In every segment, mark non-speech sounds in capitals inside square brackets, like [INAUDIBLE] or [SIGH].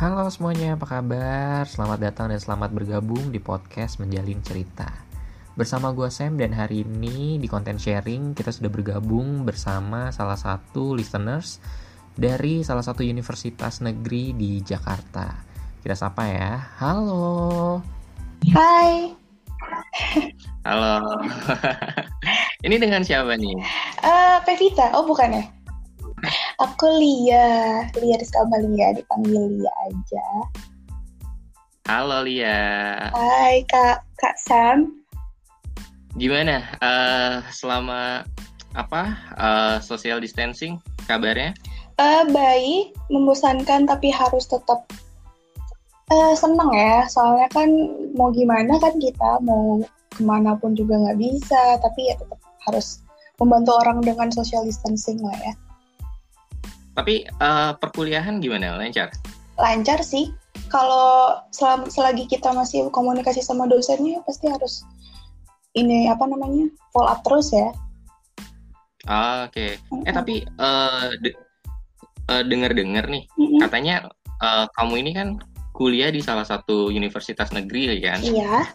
Halo semuanya, apa kabar? Selamat datang dan selamat bergabung di podcast Menjalin Cerita. Bersama gue Sam dan hari ini di konten sharing kita sudah bergabung bersama salah satu listeners dari salah satu universitas negeri di Jakarta. Kita sapa ya. Halo. Hai. Halo. [LAUGHS] ini dengan siapa nih? Uh, Pevita. Oh, bukan ya? Aku Lia, Lia Rizka Malia, dipanggil Lia aja. Halo Lia. Hai Kak, Kak Sam. Gimana uh, selama apa uh, social distancing kabarnya? Uh, baik, membosankan tapi harus tetap uh, senang ya. Soalnya kan mau gimana kan kita mau ke mana pun juga nggak bisa, tapi ya tetap harus membantu orang dengan social distancing lah ya. Tapi uh, perkuliahan gimana? Lancar? Lancar sih. Kalau sel selagi kita masih komunikasi sama dosennya pasti harus ini apa namanya follow up terus ya. Ah, Oke. Okay. Mm -hmm. Eh tapi uh, de uh, dengar-dengar nih mm -hmm. katanya uh, kamu ini kan kuliah di salah satu universitas negeri kan? Iya.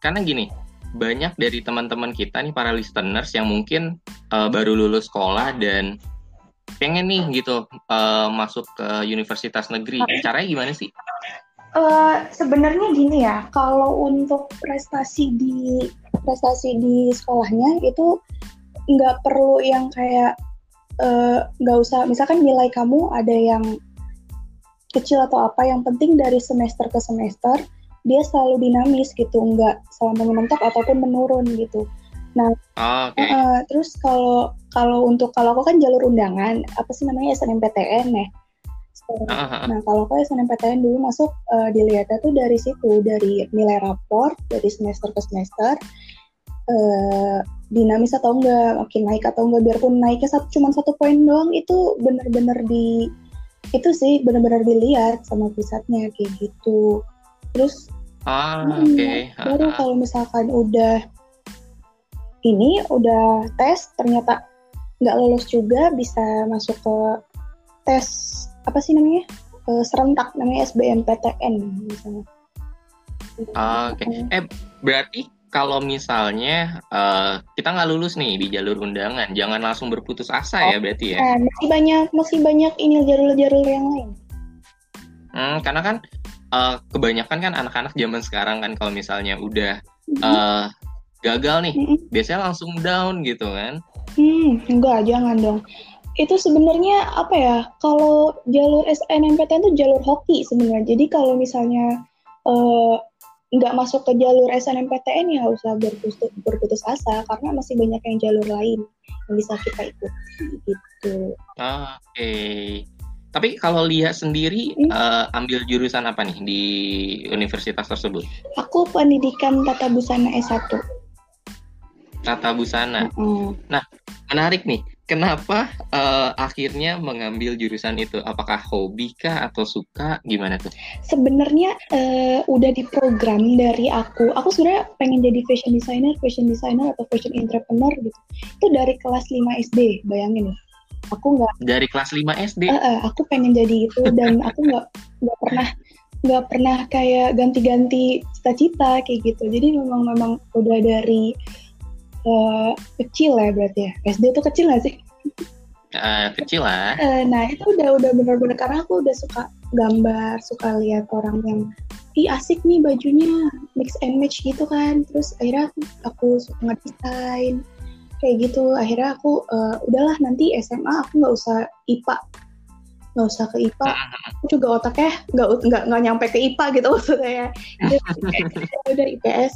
Karena gini, banyak dari teman-teman kita nih para listeners yang mungkin uh, baru lulus sekolah dan pengen nih gitu uh, masuk ke universitas negeri. Caranya gimana sih? Uh, Sebenarnya gini ya, kalau untuk prestasi di prestasi di sekolahnya itu nggak perlu yang kayak nggak uh, usah, misalkan nilai kamu ada yang kecil atau apa, yang penting dari semester ke semester dia selalu dinamis gitu, nggak selama mentok ataupun menurun gitu. Nah, oh, okay. uh, terus kalau kalau untuk kalau aku kan jalur undangan, apa sih namanya SNMPTN ya. Uh-huh. Nah, kalau aku SNMPTN dulu masuk uh, dilihatnya tuh dari situ, dari nilai rapor dari semester ke semester. Uh, dinamis atau enggak, makin naik atau enggak, biarpun naiknya satu, cuma satu poin doang, itu benar-benar di itu sih benar-benar dilihat sama pusatnya kayak gitu. Terus, ah, hmm, okay. baru kalau misalkan udah ini udah tes ternyata nggak lolos juga bisa masuk ke tes apa sih namanya uh, serentak namanya SBMPTN misalnya. Oke, okay. eh berarti kalau misalnya uh, kita nggak lulus nih di jalur undangan, jangan langsung berputus asa oh, ya berarti ya? Eh, masih banyak masih banyak ini jalur-jalur yang lain. Hmm, karena kan uh, kebanyakan kan anak-anak zaman sekarang kan kalau misalnya udah mm -hmm. uh, gagal nih, mm -hmm. biasanya langsung down gitu kan? Hmm, enggak, jangan dong. Itu sebenarnya apa ya? Kalau jalur SNMPTN itu jalur hoki sebenarnya. Jadi kalau misalnya uh, nggak masuk ke jalur SNMPTN ya usah berputus, berputus asa karena masih banyak yang jalur lain yang bisa kita ikuti gitu. Oke. Okay. Tapi kalau lihat sendiri hmm? uh, ambil jurusan apa nih di universitas tersebut? Aku pendidikan tata busana S1 tata busana. Mm. Nah, menarik nih. Kenapa uh, akhirnya mengambil jurusan itu? Apakah hobi kah atau suka? Gimana tuh? Sebenarnya uh, udah diprogram dari aku. Aku sebenarnya pengen jadi fashion designer, fashion designer atau fashion entrepreneur gitu. Itu dari kelas 5 SD, bayangin Aku nggak dari kelas 5 SD. Uh, uh, aku pengen jadi itu dan aku nggak nggak pernah nggak pernah kayak ganti-ganti cita-cita kayak gitu. Jadi memang memang udah dari uh, kecil ya berarti ya? SD itu kecil nggak sih? Uh, kecil lah. Uh, nah itu udah udah benar-benar karena aku udah suka gambar suka lihat orang yang ih asik nih bajunya mix and match gitu kan. Terus akhirnya aku suka ngedesain kayak gitu. Akhirnya aku uh, udahlah nanti SMA aku nggak usah IPA nggak usah ke IPA [LAUGHS] aku juga otaknya nggak nggak nggak nyampe ke IPA gitu [LAUGHS] maksudnya. Ya udah IPS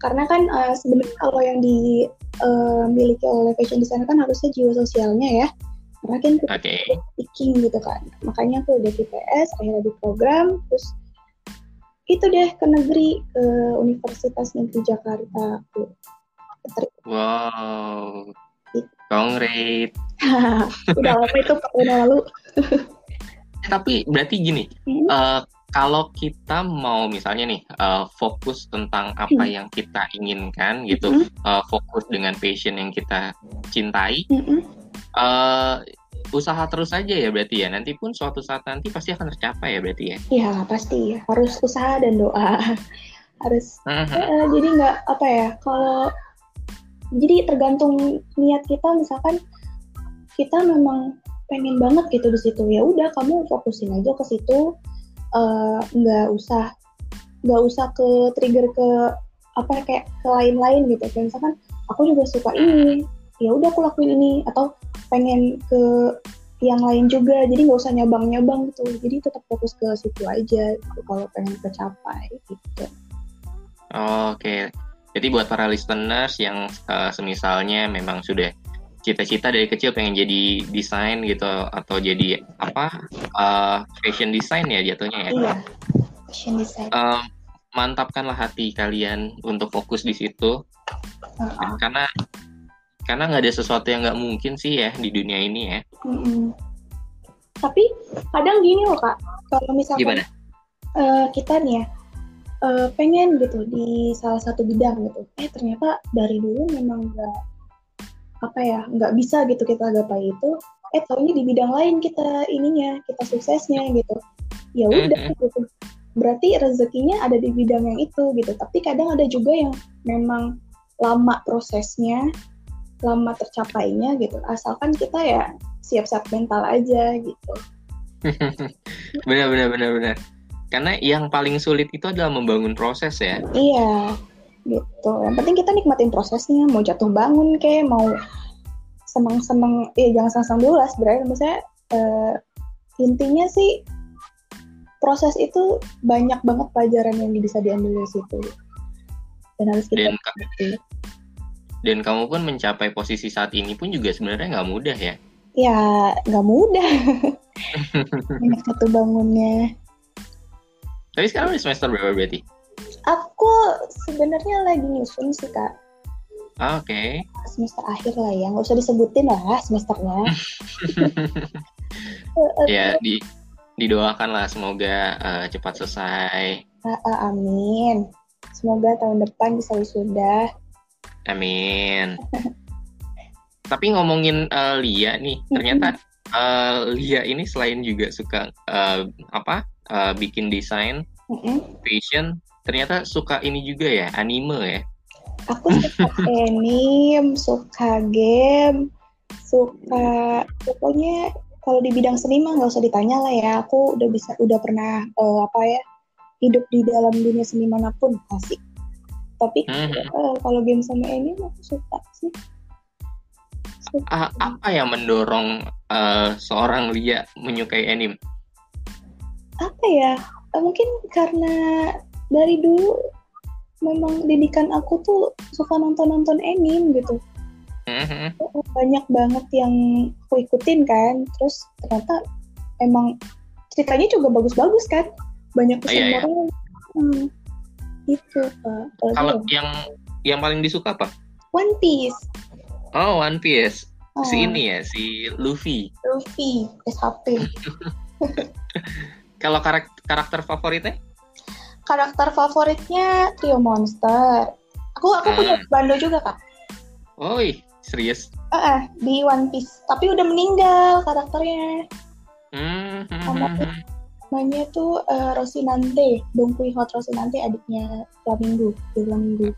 karena kan uh, sebenarnya kalau yang dimiliki uh, oleh fashion designer kan harusnya jiwa sosialnya ya karena kan okay. speaking gitu kan makanya aku udah TPS akhirnya di program terus itu deh ke negeri ke Universitas Negeri Jakarta aku wow Congrats. [LAUGHS] udah lama itu tahun lalu tapi berarti gini hmm. uh, kalau kita mau misalnya nih uh, fokus tentang apa hmm. yang kita inginkan gitu, hmm. uh, fokus dengan passion yang kita cintai, hmm. uh, usaha terus aja ya berarti ya. Nanti pun suatu saat nanti pasti akan tercapai ya berarti ya. Iya pasti harus usaha dan doa. [LAUGHS] harus. Uh, jadi nggak apa ya kalau jadi tergantung niat kita misalkan kita memang pengen banget gitu di situ ya udah kamu fokusin aja ke situ nggak uh, usah nggak usah ke trigger ke apa kayak ke lain-lain gitu. Kayak misalkan aku juga suka ini ya udah aku lakuin ini atau pengen ke yang lain juga jadi nggak usah nyabang-nyabang gitu. Jadi tetap fokus ke situ aja gitu, kalau pengen tercapai gitu. Oke. Okay. jadi buat para listeners yang uh, semisalnya memang sudah cita-cita dari kecil pengen jadi desain gitu atau jadi apa uh, fashion design ya jatuhnya ya iya fashion design uh, mantapkanlah hati kalian untuk fokus di situ uh-uh. karena karena nggak ada sesuatu yang nggak mungkin sih ya di dunia ini ya mm-hmm. tapi kadang gini loh kak kalau misalnya Gimana? Uh, kita nih ya uh, pengen gitu di salah satu bidang gitu eh ternyata dari dulu memang nggak apa ya nggak bisa gitu kita gapai itu eh tahunya di bidang lain kita ininya kita suksesnya gitu. Ya udah gitu. Berarti rezekinya ada di bidang yang itu gitu. Tapi kadang ada juga yang memang lama prosesnya lama tercapainya gitu. Asalkan kita ya siap-siap mental aja gitu. [LAUGHS] Benar benar benar benar. Karena yang paling sulit itu adalah membangun proses ya. Iya gitu. Yang penting kita nikmatin prosesnya mau jatuh bangun kayak mau senang-senang ya jangan senang-senang dulu lah sebenarnya. Maksudnya uh, intinya sih proses itu banyak banget pelajaran yang bisa diambil dari situ. Dan harus kita dan, dan kamu pun mencapai posisi saat ini pun juga sebenarnya nggak mudah ya? Ya nggak mudah. [LAUGHS] Banyak satu bangunnya. Tapi sekarang udah semester berapa berarti aku sebenarnya lagi nyusun sih kak ah, Oke. Okay. Semester akhir lah ya, nggak usah disebutin lah semesternya. [LAUGHS] ya di didoakan lah semoga uh, cepat selesai. Uh, uh, amin. Semoga tahun depan bisa wisuda. Amin. Tapi ngomongin uh, Lia nih, ternyata uh, [LAUGHS] Lia ini selain juga suka uh, apa uh, bikin desain, fashion, ternyata suka ini juga ya anime ya. Aku suka [LAUGHS] anime, suka game, suka pokoknya kalau di bidang seni mah nggak usah ditanya lah ya aku udah bisa udah pernah uh, apa ya hidup di dalam dunia seni mana pun asik tapi hmm. uh, kalau game sama ini aku suka sih suka. Uh, apa yang mendorong uh, seorang Lia menyukai anime apa ya mungkin karena dari dulu memang didikan aku tuh suka nonton-nonton anime gitu. Mm-hmm. banyak banget yang aku ikutin kan. Terus ternyata emang ceritanya juga bagus-bagus kan. Banyak kesan oh, iya, hmm, itu pak. Kalau yang yang paling disuka apa? One Piece. Oh One Piece. Oh. si ini ya si Luffy. Luffy SHP [LAUGHS] kalau karakter karakter favoritnya karakter favoritnya Trio Monster aku aku hmm. punya bando juga kak Oi, Serius? Uh, uh, di One Piece. Tapi udah meninggal karakternya. Hmm. namanya tuh uh, Rosinante, Dongkui Hot Rosinante adiknya Flamingo, Flamingo.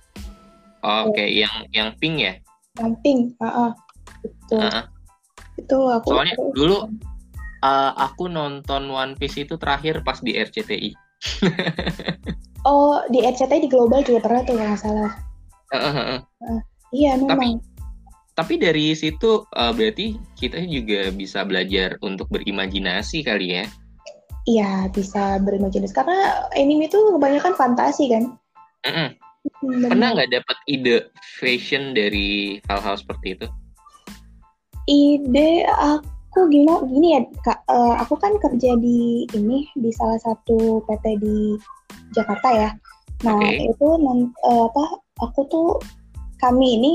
Oke, okay. yang yang pink ya? Yang pink, uh, uh. Itu. Uh. Itu aku. Soalnya aku, dulu uh, aku nonton One Piece itu terakhir pas di RCTI. [LAUGHS] oh, di RCTI di Global juga pernah tuh nggak salah. Uh, uh, uh. Uh, iya memang. Tapi tapi dari situ uh, berarti kita juga bisa belajar untuk berimajinasi kali ya? Iya bisa berimajinasi karena anime itu kebanyakan fantasi kan. Mm -mm. Pernah nggak dapat ide fashion dari hal-hal seperti itu? Ide aku gimana gini ya kak, uh, aku kan kerja di ini di salah satu PT di Jakarta ya. Nah okay. itu uh, apa? Aku tuh kami ini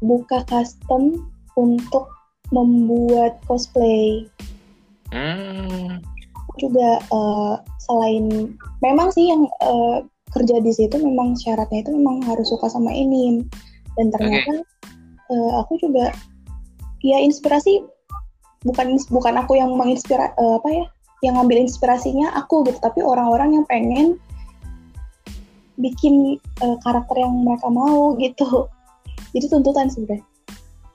buka custom untuk membuat cosplay. Hmm. Juga uh, selain memang sih yang uh, kerja di situ memang syaratnya itu memang harus suka sama ini dan ternyata okay. uh, aku juga ya inspirasi bukan bukan aku yang menginspirasi uh, apa ya yang ngambil inspirasinya aku gitu. Tapi orang-orang yang pengen bikin uh, karakter yang mereka mau gitu. [LAUGHS] Jadi tuntutan sebenarnya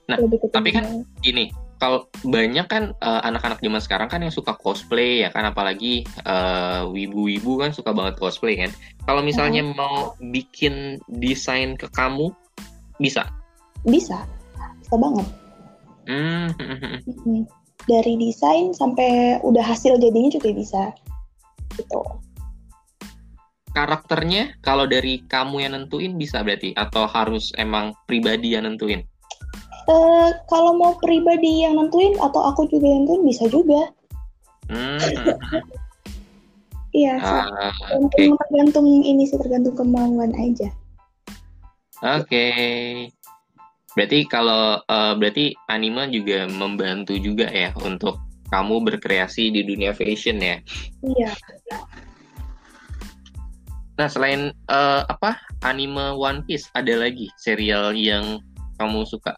nah Lebih tapi kan ini kalau banyak kan uh, anak-anak zaman sekarang kan yang suka cosplay ya kan? Apalagi uh, wibu-wibu kan suka banget cosplay kan? Kalau misalnya hmm. mau bikin desain ke kamu bisa? Bisa. Bisa banget hmm. hmm. dari desain sampai udah hasil jadinya juga bisa gitu karakternya kalau dari kamu yang nentuin bisa berarti atau harus emang pribadi yang nentuin? Uh, kalau mau pribadi yang nentuin atau aku juga yang nentuin bisa juga. Hmm. Iya, uh, okay. tergantung ini sih tergantung kemauan aja. Oke. Okay. Berarti kalau uh, berarti anime juga membantu juga ya untuk kamu berkreasi di dunia fashion ya? Iya. Nah, selain uh, apa anime One Piece, ada lagi serial yang kamu suka?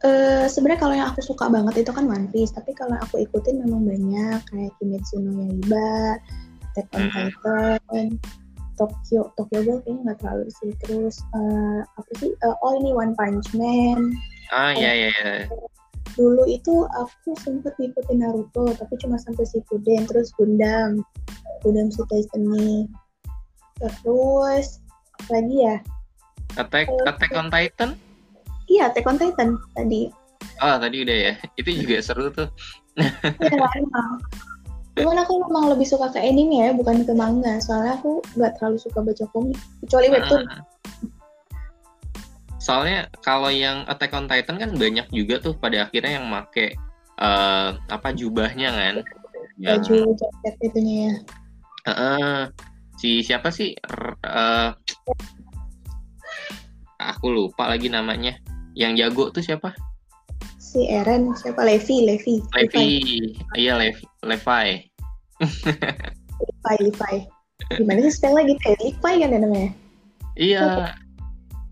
Uh, Sebenarnya kalau yang aku suka banget itu kan One Piece, tapi kalau aku ikutin memang banyak kayak Kimetsu no Yaiba, Attack on. Titan, Tokyo Tokyo Ghoul kayaknya nggak terlalu sih. Terus uh, apa sih? Uh, oh ini One Punch Man. Ah iya iya. iya. Dulu itu aku sempet ngikutin Naruto, tapi cuma sampai Shippuden, terus Gundam, Gundam Sutai Seni Terus apa lagi ya? Attack uh, Attack on Titan? Iya, Attack on Titan tadi. Oh, tadi udah ya. [LAUGHS] Itu juga seru tuh. Iya. [LAUGHS] Cuman aku memang lebih suka ke anime ya, bukan ke manga. Soalnya aku nggak terlalu suka baca komik, kecuali webtoon. Uh, soalnya kalau yang Attack on Titan kan banyak juga tuh pada akhirnya yang make uh, apa jubahnya kan. Baju jaket itunya ya. Uh, uh, si siapa sih? Uh, aku lupa lagi namanya. Yang jago tuh siapa? Si Eren siapa? Levi. Levi. Levi. Iya Levi Levi Levi Levi. Gimana sih spell lagi? Kayak Levi kan ya namanya? Iya.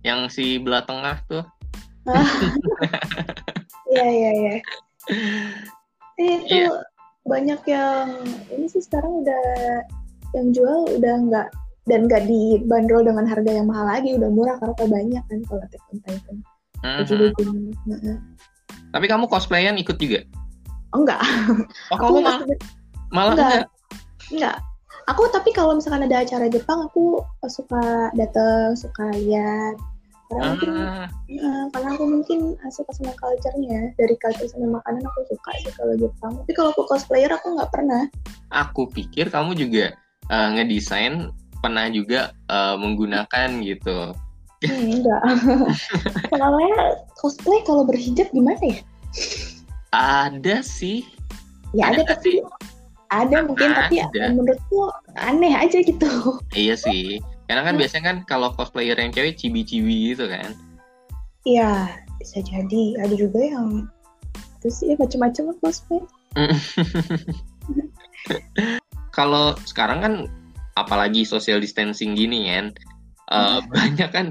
Yang si belah tengah tuh. [LAUGHS] Iya iya iya. Itu yeah. banyak yang ini sih sekarang udah yang jual udah nggak dan nggak dibanderol dengan harga yang mahal lagi. Udah murah karena banyak kan kalau Attack Titan. Mm-hmm. tapi kamu cosplayan ikut juga? Oh enggak oh kamu malah malah enggak. enggak enggak aku tapi kalau misalkan ada acara Jepang aku suka datang suka lihat karena ah. mungkin ya, karena aku mungkin suka sama culture-nya dari culture sama makanan aku suka sih kalau Jepang tapi kalau aku cosplayer aku nggak pernah aku pikir kamu juga uh, ngedesain pernah juga uh, menggunakan gitu. Hmm, enggak. [LAUGHS] Soalnya cosplay kalau berhijab gimana ya? Ada sih. Ya ada, ada tapi ada mungkin ada. tapi ya, menurutku aneh aja gitu. Iya sih. Karena kan hmm. biasanya kan kalau cosplayer yang cewek cibi-cibi gitu kan. Iya, bisa jadi. Ada juga yang itu sih macam-macam cosplay. [LAUGHS] kalau sekarang kan apalagi social distancing gini kan uh, banyak kan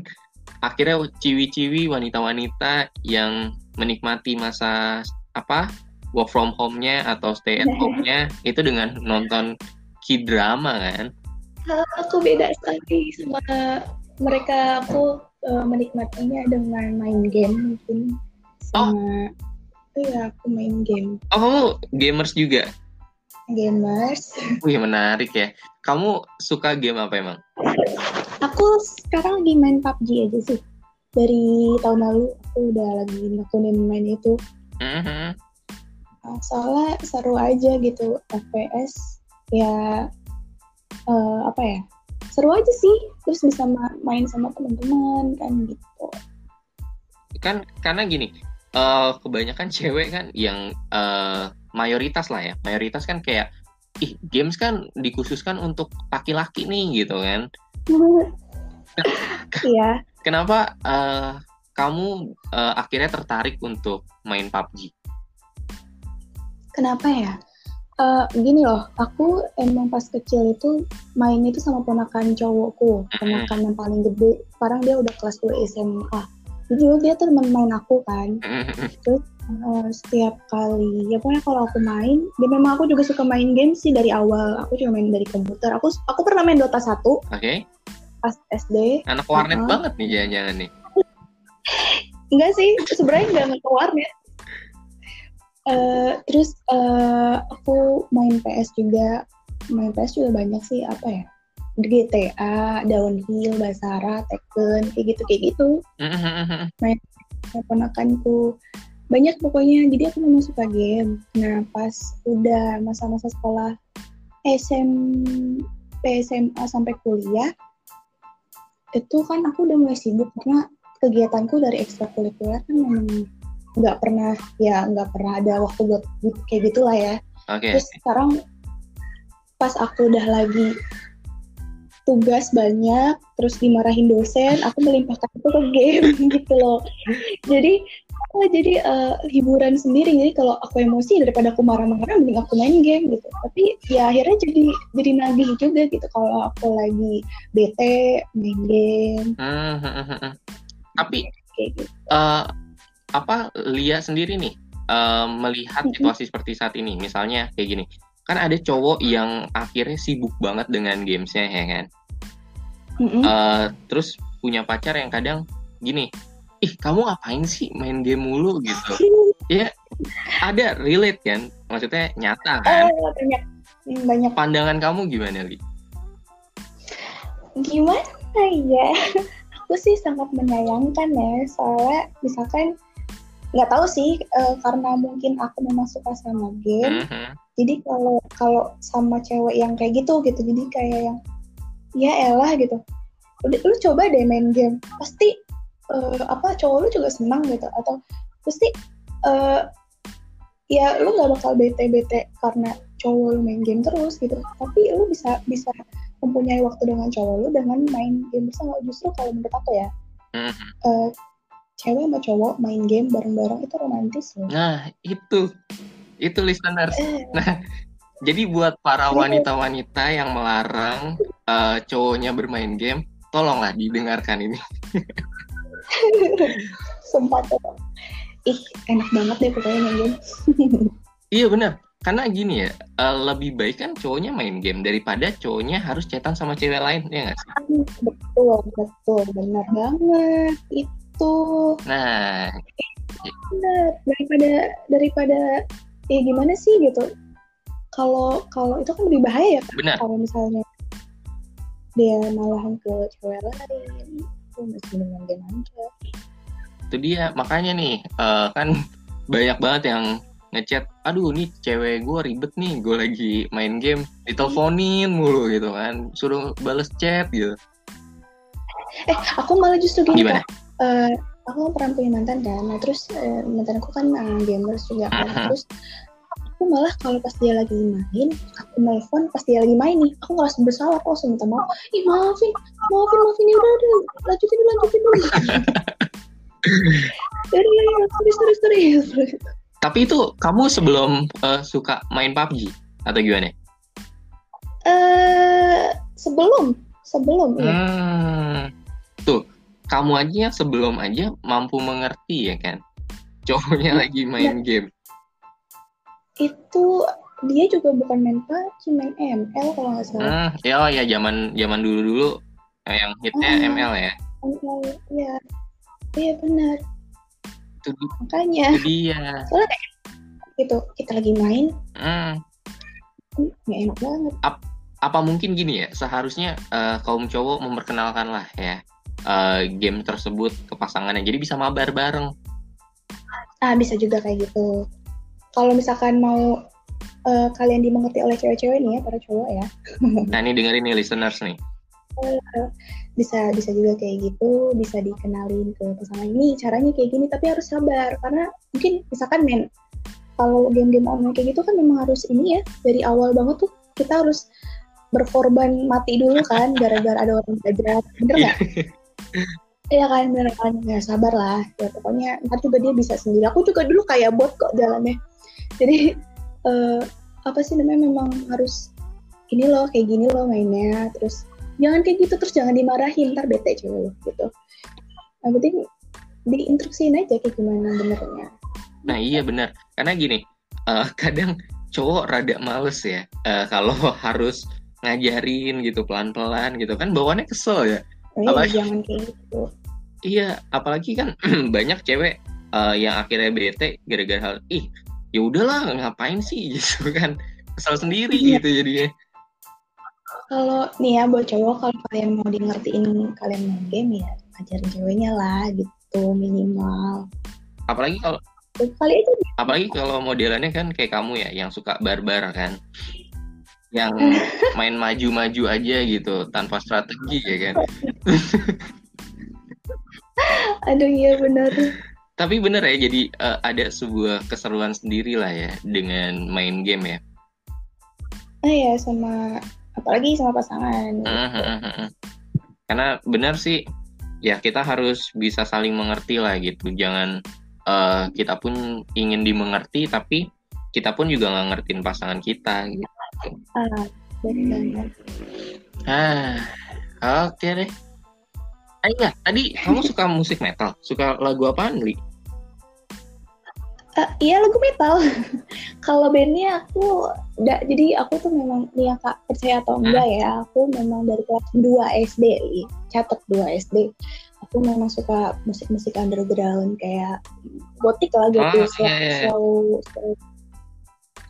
akhirnya ciwi-ciwi wanita-wanita yang menikmati masa apa work from home-nya atau stay at [LAUGHS] home-nya itu dengan nonton k-drama kan aku beda sekali sama mereka aku uh, menikmatinya dengan main game mungkin sama oh. Iya, aku main game. Oh, kamu gamers juga? gamers. [LAUGHS] Wih menarik ya. Kamu suka game apa emang? Aku sekarang lagi main PUBG aja sih. Dari tahun lalu aku udah lagi nekunin main itu. Mm-hmm. Nah, soalnya seru aja gitu FPS ya uh, apa ya seru aja sih. Terus bisa ma- main sama teman-teman kan gitu. Kan karena gini uh, kebanyakan cewek kan yang uh, mayoritas lah ya. Mayoritas kan kayak ih games kan dikhususkan untuk laki-laki nih gitu kan. [LAUGHS] Iya. Kenapa uh, kamu uh, akhirnya tertarik untuk main PUBG kenapa ya? Uh, gini loh aku emang pas kecil itu main itu sama ponakan cowokku ponakan yang paling gede. Sekarang dia udah kelas 2 SMA jadi dia tuh teman main aku kan. Terus uh, setiap kali ya pokoknya kalau aku main dan memang aku juga suka main game sih dari awal. Aku juga main dari komputer. Aku aku pernah main Dota 1 oke. Okay. pas SD anak warnet uh banget nih jangan-jangan nih. Enggak sih sebenarnya enggak ke warnet uh, terus uh, aku main PS juga. Main PS juga banyak sih apa ya? GTA, Downhill, Basara, Tekken, kayak gitu kayak gitu. Main ponakanku banyak pokoknya. Jadi aku memang suka game. Nah pas udah masa-masa sekolah SMP SMA sampai kuliah itu kan aku udah mulai sibuk. Karena kegiatanku dari ekstrakurikuler kan memang nggak pernah ya nggak pernah ada waktu buat kayak gitulah ya. Okay. terus sekarang pas aku udah lagi tugas banyak terus dimarahin dosen aku melimpahkan itu ke game [LAUGHS] gitu loh. Jadi oh, jadi uh, hiburan sendiri. Jadi kalau aku emosi daripada aku marah-marah mending aku main game gitu. Tapi ya akhirnya jadi jadi nagih juga gitu kalau aku lagi bete main game. Hmm, hmm, hmm, tapi gitu. uh, apa Lia sendiri nih uh, melihat situasi seperti saat ini. Misalnya kayak gini kan ada cowok yang akhirnya sibuk banget dengan gamesnya ya kan? Mm-hmm. uh, terus punya pacar yang kadang gini ih kamu ngapain sih main game mulu? gitu. [LAUGHS] Ya ada relate kan? Maksudnya nyata kan? oh, banyak. Hmm, banyak. Pandangan kamu gimana li? Gimana ya? [LAUGHS] Aku sih sangat menyayangkan ya soalnya misalkan nggak tahu sih uh, karena mungkin aku memang suka sama game. Mm-hmm jadi kalau kalau sama cewek yang kayak gitu gitu. Jadi kayak yang ya elah gitu. Udah lu coba deh main game. Pasti uh, apa cowok lu juga senang gitu. Atau pasti uh, ya lu nggak bakal bete bete karena cowok lu main game terus gitu. Tapi lu bisa bisa mempunyai waktu dengan cowok lu dengan main game bersama. Justru kalau menurut aku ya uh, cewek sama cowok main game bareng-bareng itu romantis loh nah itu itu listeners. Nah, jadi buat para wanita-wanita yang melarang uh, cowoknya bermain game, tolonglah didengarkan ini. [LAUGHS] Sumpah tuh. Ih, enak banget deh pokoknya main game. [LAUGHS] iya benar. Karena gini ya, uh, lebih baik kan cowoknya main game daripada cowoknya harus cetan sama cewek lain, ya nggak sih? Betul, betul, benar banget. Itu. Nah, benar daripada daripada ya gimana sih gitu. Kalau kalau itu kan lebih bahaya kan Benar. kalau misalnya dia malahan ke cewek lain itu masih dengan dia aja itu dia makanya nih uh, kan banyak banget yang ngechat aduh nih cewek gue ribet nih gue lagi main game. Diteleponin mulu gitu kan suruh bales chat gitu. Eh aku malah justru gini Gimana? Uh, aku pernah punya mantan kan nah terus uh, mantan aku kan uh, gamers juga kan uh-huh. terus aku malah kalau pas dia lagi main aku nelfon pas dia lagi main nih aku ngerasa bersalah aku langsung minta maaf ih maafin maafin maafin ya udah udah lanjutin dulu lanjutin dulu dari terus terus terus tapi itu kamu sebelum uh, suka main PUBG atau gimana? Eh uh, sebelum sebelum hmm. ya. Kamu aja sebelum aja mampu mengerti ya kan? Cowoknya hmm, lagi main nah, game. Itu dia juga bukan main PUBG main ML kalau nggak salah. Hmm, ya oh ya zaman zaman dulu dulu yang hitnya hmm, ML ya. ML ya iya. Benar. Itu makanya. itu dia. Soalnya kayak gitu kita lagi main. Hmm. nggak enak banget. Ap, apa mungkin gini ya seharusnya uh, kaum cowok memperkenalkan lah ya uh, game tersebut ke pasangannya. Jadi bisa mabar bareng. Ah bisa juga kayak gitu. Kalau misalkan mau uh, kalian dimengerti oleh cewek-cewek nih ya para cowok ya. [LAUGHS] Nah ini dengerin nih listeners nih. Uh, bisa bisa juga kayak gitu. Bisa dikenalin ke pasangan. Ini caranya kayak gini tapi harus sabar. Karena mungkin misalkan men kalau game-game online kayak gitu kan memang harus ini ya dari awal banget tuh kita harus berkorban mati dulu kan gara-gara ada orang belajar. Bener nggak [LAUGHS] Iya kan bener kan. Ya sabar lah. Ya pokoknya ntar juga dia bisa sendiri. Aku juga dulu kayak bot kok jalannya. Jadi uh, apa sih namanya memang harus ini loh kayak gini loh mainnya. Terus jangan kayak gitu terus jangan dimarahin. Ntar bete cewek lo gitu. Yang penting diinstruksiin aja kayak gimana benernya. Nah iya benar, karena gini, uh, kadang cowok rada males ya uh, kalau [LAUGHS] harus ngajarin gitu pelan-pelan gitu. Kan bawaannya kesel ya. Eh, apalagi, jangan kayak gitu. Iya, apalagi kan [CLEARS THROAT] banyak cewek uh, yang akhirnya bete gara-gara hal ih ya udahlah ngapain sih? [LAUGHS] Gitu kan. Kesel sendiri iya. gitu jadinya. Kalau nih ya buat cowok kalau kalian mau di ngertiin kalian main game ya ajarin ceweknya lah gitu minimal. Apalagi kalau kali itu apalagi kalau modelannya kan kayak kamu ya yang suka barbar kan yang [LAUGHS] main maju-maju aja gitu tanpa strategi ya kan? [LAUGHS] Aduh iya benar. Tapi bener ya jadi uh, ada sebuah keseruan sendiri lah ya dengan main game ya? Ah ya sama apalagi sama pasangan. Gitu. uh, uh, uh, uh. karena benar sih ya kita harus bisa saling mengerti lah gitu. Jangan uh, kita pun ingin dimengerti tapi kita pun juga nggak ngertiin pasangan kita gitu ah benar ah oke okay deh Ah iya, tadi kamu suka musik metal? Suka lagu apaan, Li? Uh, iya lagu metal. [LAUGHS] Kalau bandnya aku, da, jadi aku tuh memang nih ya kak percaya atau enggak hmm? ya, aku memang dari kelas 2 SD, catat 2 SD. Aku memang suka musik-musik underground kayak gotik lah gitu, oh, slow, yeah, yeah. slow, slow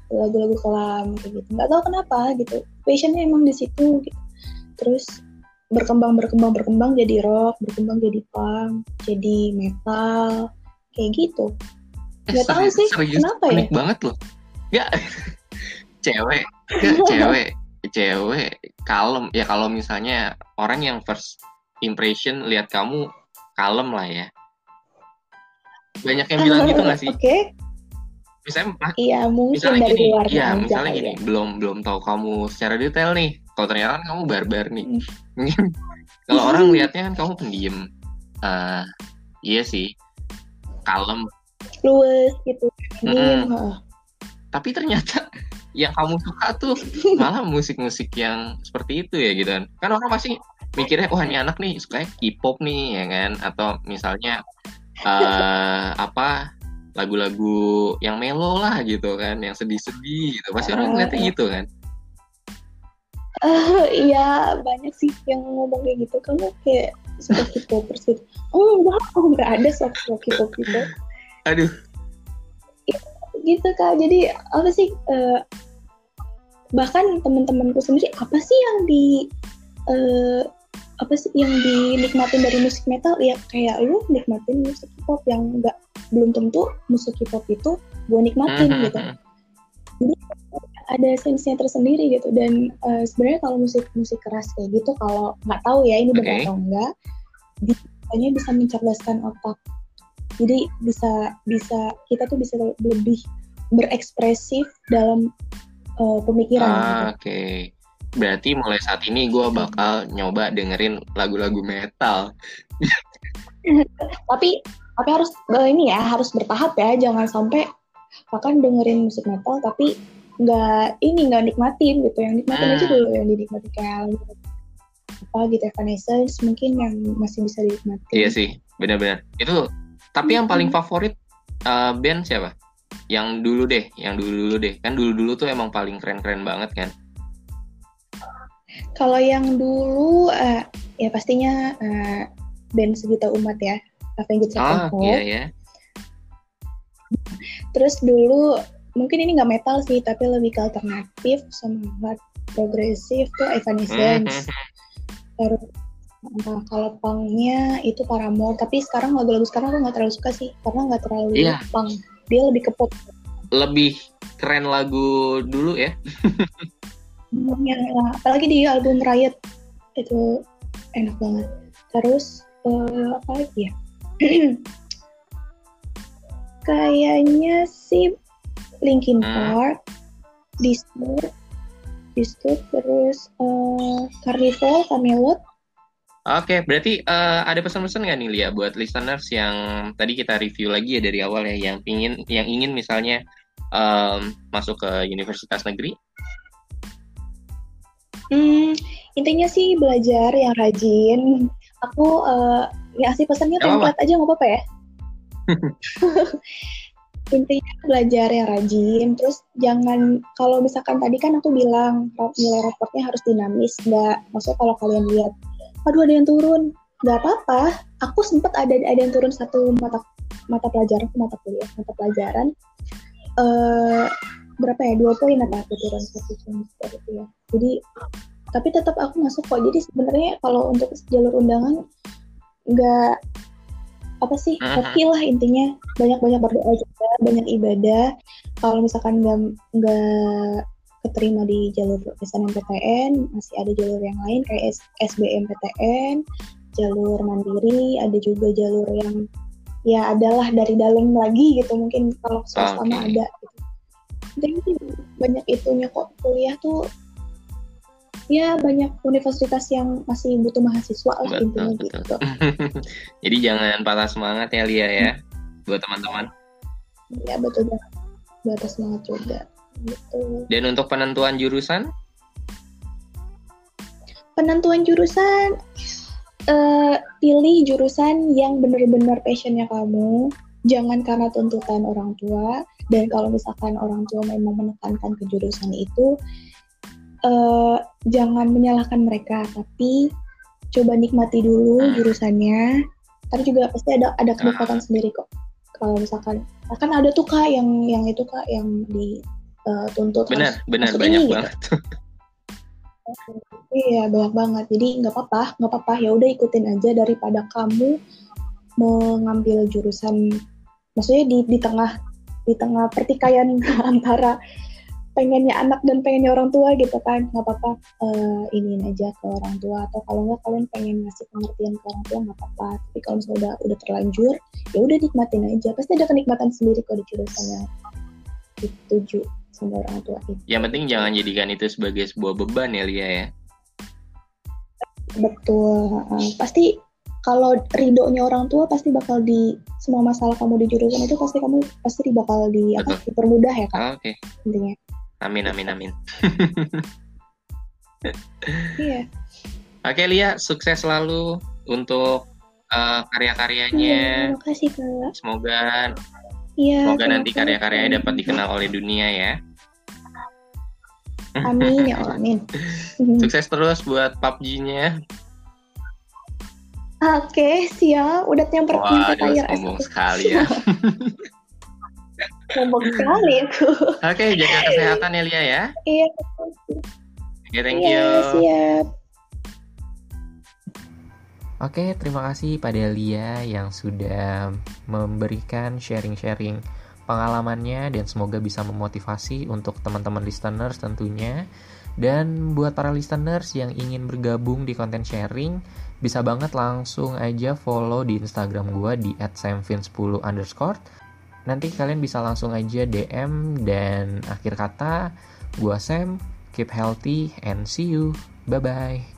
lagu-lagu kelam kayak gitu. Nggak tahu kenapa gitu. Passionnya emang di situ. Gitu. Terus berkembang berkembang berkembang jadi rock berkembang jadi punk jadi metal kayak gitu eh, nggak eh, tahu sih serius, kenapa ya banget loh nggak [LAUGHS] cewek nggak [LAUGHS] cewek cewek kalem ya kalau misalnya orang yang first impression lihat kamu kalem lah ya banyak yang bilang gitu nggak sih [LAUGHS] oke okay. Misalnya iya mungkin misalnya dari gini, luar iya misalnya gini ya. belum belum tahu kamu secara detail nih. Kalau ternyata kan kamu barbar nih. Hmm. kalau orang [LAUGHS] lihatnya kan kamu pendiam. Uh, iya sih. Kalem. Luwes gitu mm -hmm. tapi ternyata [LAUGHS] yang kamu suka tuh [LAUGHS] malah musik-musik yang seperti itu ya gitu kan. Kan orang pasti mikirnya wah ini anak nih suka K-pop nih ya kan? Atau misalnya uh, apa lagu-lagu yang melo lah gitu kan yang sedih-sedih gitu. Pasti orang ngeliatnya gitu kan? Uh, iya banyak sih yang ngomong kayak gitu. Kamu kayak suka K-popers gitu. Oh enggak oh enggak ada suka K-pop gitu aduh. Ya, gitu kak. Jadi apa sih uh, bahkan teman-temanku sendiri apa sih yang di uh, apa sih yang dinikmatin dari musik metal? Ya kayak lu nikmatin musik K-pop yang enggak belum tentu musik K-pop itu gue nikmatin hmm, gitu hmm. jadi ada sensenya tersendiri gitu dan uh, sebenarnya kalau musik musik keras kayak gitu kalau nggak tahu ya ini benar atau enggak biasanya bisa mencerdaskan otak jadi bisa bisa kita tuh bisa lebih berekspresif dalam uh, pemikiran ah, gitu. oke okay. berarti mulai saat ini gue bakal nyoba dengerin lagu-lagu metal [LAUGHS] tapi tapi harus uh, ini ya harus bertahap ya jangan sampai bahkan dengerin musik metal tapi nggak ini nggak nikmatin gitu. Yang nikmatin aja ah. dulu yang dinikmati kayak apa gitu Evanescence mungkin yang masih bisa dinikmati iya sih benar-benar. Itu tapi yang paling favorit uh, band siapa? Yang dulu deh yang dulu dulu deh. Kan dulu dulu tuh emang paling keren keren banget kan? Kalau yang dulu uh, ya pastinya uh, band sejuta umat ya Avenged Sevenfold. Oh, iya, iya. Terus dulu mungkin ini nggak metal sih tapi lebih ke alternatif sama hard progresif tuh Evanescence mm-hmm. terus nah, kalau punknya itu Paramore tapi sekarang lagu-lagu sekarang aku nggak terlalu suka sih karena nggak terlalu yeah. punk dia lebih ke pop lebih keren lagu dulu ya ya, apalagi di album Riot itu enak banget terus uh, apa lagi ya [CLEARS THROAT] kayaknya sih Linkin hmm. Park, Disturbed, Disturbed terus uh, Carnival, Camelot. Oke, okay, berarti uh, ada pesan-pesan nggak nih Lia buat listeners yang tadi kita review lagi ya dari awal ya, yang ingin yang ingin misalnya um, masuk ke universitas negeri? Hmm, intinya sih belajar yang rajin. Aku uh, ngasih pesannya template aja nggak apa-apa ya. [LAUGHS] intinya belajar yang rajin terus jangan kalau misalkan tadi kan aku bilang nilai raportnya harus dinamis nggak maksudnya kalau kalian lihat aduh ada yang turun. Nggak apa-apa. Aku sempat ada ada yang turun satu mata mata pelajaran mata kuliah mata pelajaran. Uh, berapa ya? Dua poin apa aku turun satu semester itu ya. Jadi tapi tetap aku masuk kok. Jadi sebenarnya kalau untuk jalur undangan nggak apa sih happy lah intinya banyak banyak berdoa juga banyak ibadah kalau misalkan nggak nggak keterima di jalur SNMPTN masih ada jalur yang lain kayak SBMPTN jalur mandiri ada juga jalur yang ya adalah dari dalam lagi gitu mungkin kalau swasta okay. ada gitu. jadi banyak itunya kok kuliah tuh ya banyak universitas yang masih butuh mahasiswa lah betul, intinya betul. gitu. [LAUGHS] Jadi jangan patah semangat ya Lia ya buat teman-teman. Ya betul banget. Patah semangat juga. Gitu. Dan untuk penentuan jurusan? Penentuan jurusan uh, pilih jurusan yang benar-benar passionnya kamu. Jangan karena tuntutan orang tua dan kalau misalkan orang tua memang menekankan ke jurusan itu uh, jangan menyalahkan mereka, tapi coba nikmati dulu hmm. jurusannya. Tapi juga pasti ada ada kedekatan sendiri kok. Kalau misalkan, kan ada tuh kak yang yang itu kak yang dituntut. Uh, benar, benar banyak ini, banget. Gitu. iya banyak banget. Jadi nggak apa-apa, nggak apa-apa. Ya udah ikutin aja daripada kamu mengambil jurusan, maksudnya di di tengah di tengah pertikaian [LAUGHS] antara pengennya anak dan pengennya orang tua gitu kan. Nggak apa-apa uh, iniin aja ke orang tua. Atau kalau nggak kalian pengen ngasih pengertian ke orang tua nggak apa-apa. Tapi kalau misalnya udah udah terlanjur ya udah nikmatin aja. Pasti ada kenikmatan sendiri kalau di jurusannya. Dituju sama orang tua itu. Yang penting jangan jadikan itu sebagai sebuah beban ya Lia ya. Betul uh, pasti kalau ridhonya orang tua pasti bakal di semua masalah kamu di jurusan itu pasti kamu pasti bakal di apa dipermudah ya oh, oke. Okay. intinya Amin amin amin. Iya. Oke Lia, sukses selalu untuk uh, karya-karyanya. Iya, terima kasih Kak. Semoga Iya. Semoga nanti karya-karyanya dapat dikenal oleh dunia ya. Amin ya Allah, amin. [LAUGHS] Sukses terus buat PUBG-nya. Oke, siap. Udah nyamper Wah, nyamper sekali ya. [LAUGHS] Sombong sekali itu. Oke, okay, jaga kesehatan ya Lia ya. Iya. Oke, okay, thank iya, you. siap. Oke, terima kasih pada Lia yang sudah memberikan sharing-sharing pengalamannya dan semoga bisa memotivasi untuk teman-teman listeners tentunya. Dan buat para listeners yang ingin bergabung di konten sharing, bisa banget langsung aja follow di Instagram gue di @samvin10 underscore Nanti kalian bisa langsung aja DM dan akhir kata, gua Sam, keep healthy and see you. Bye bye.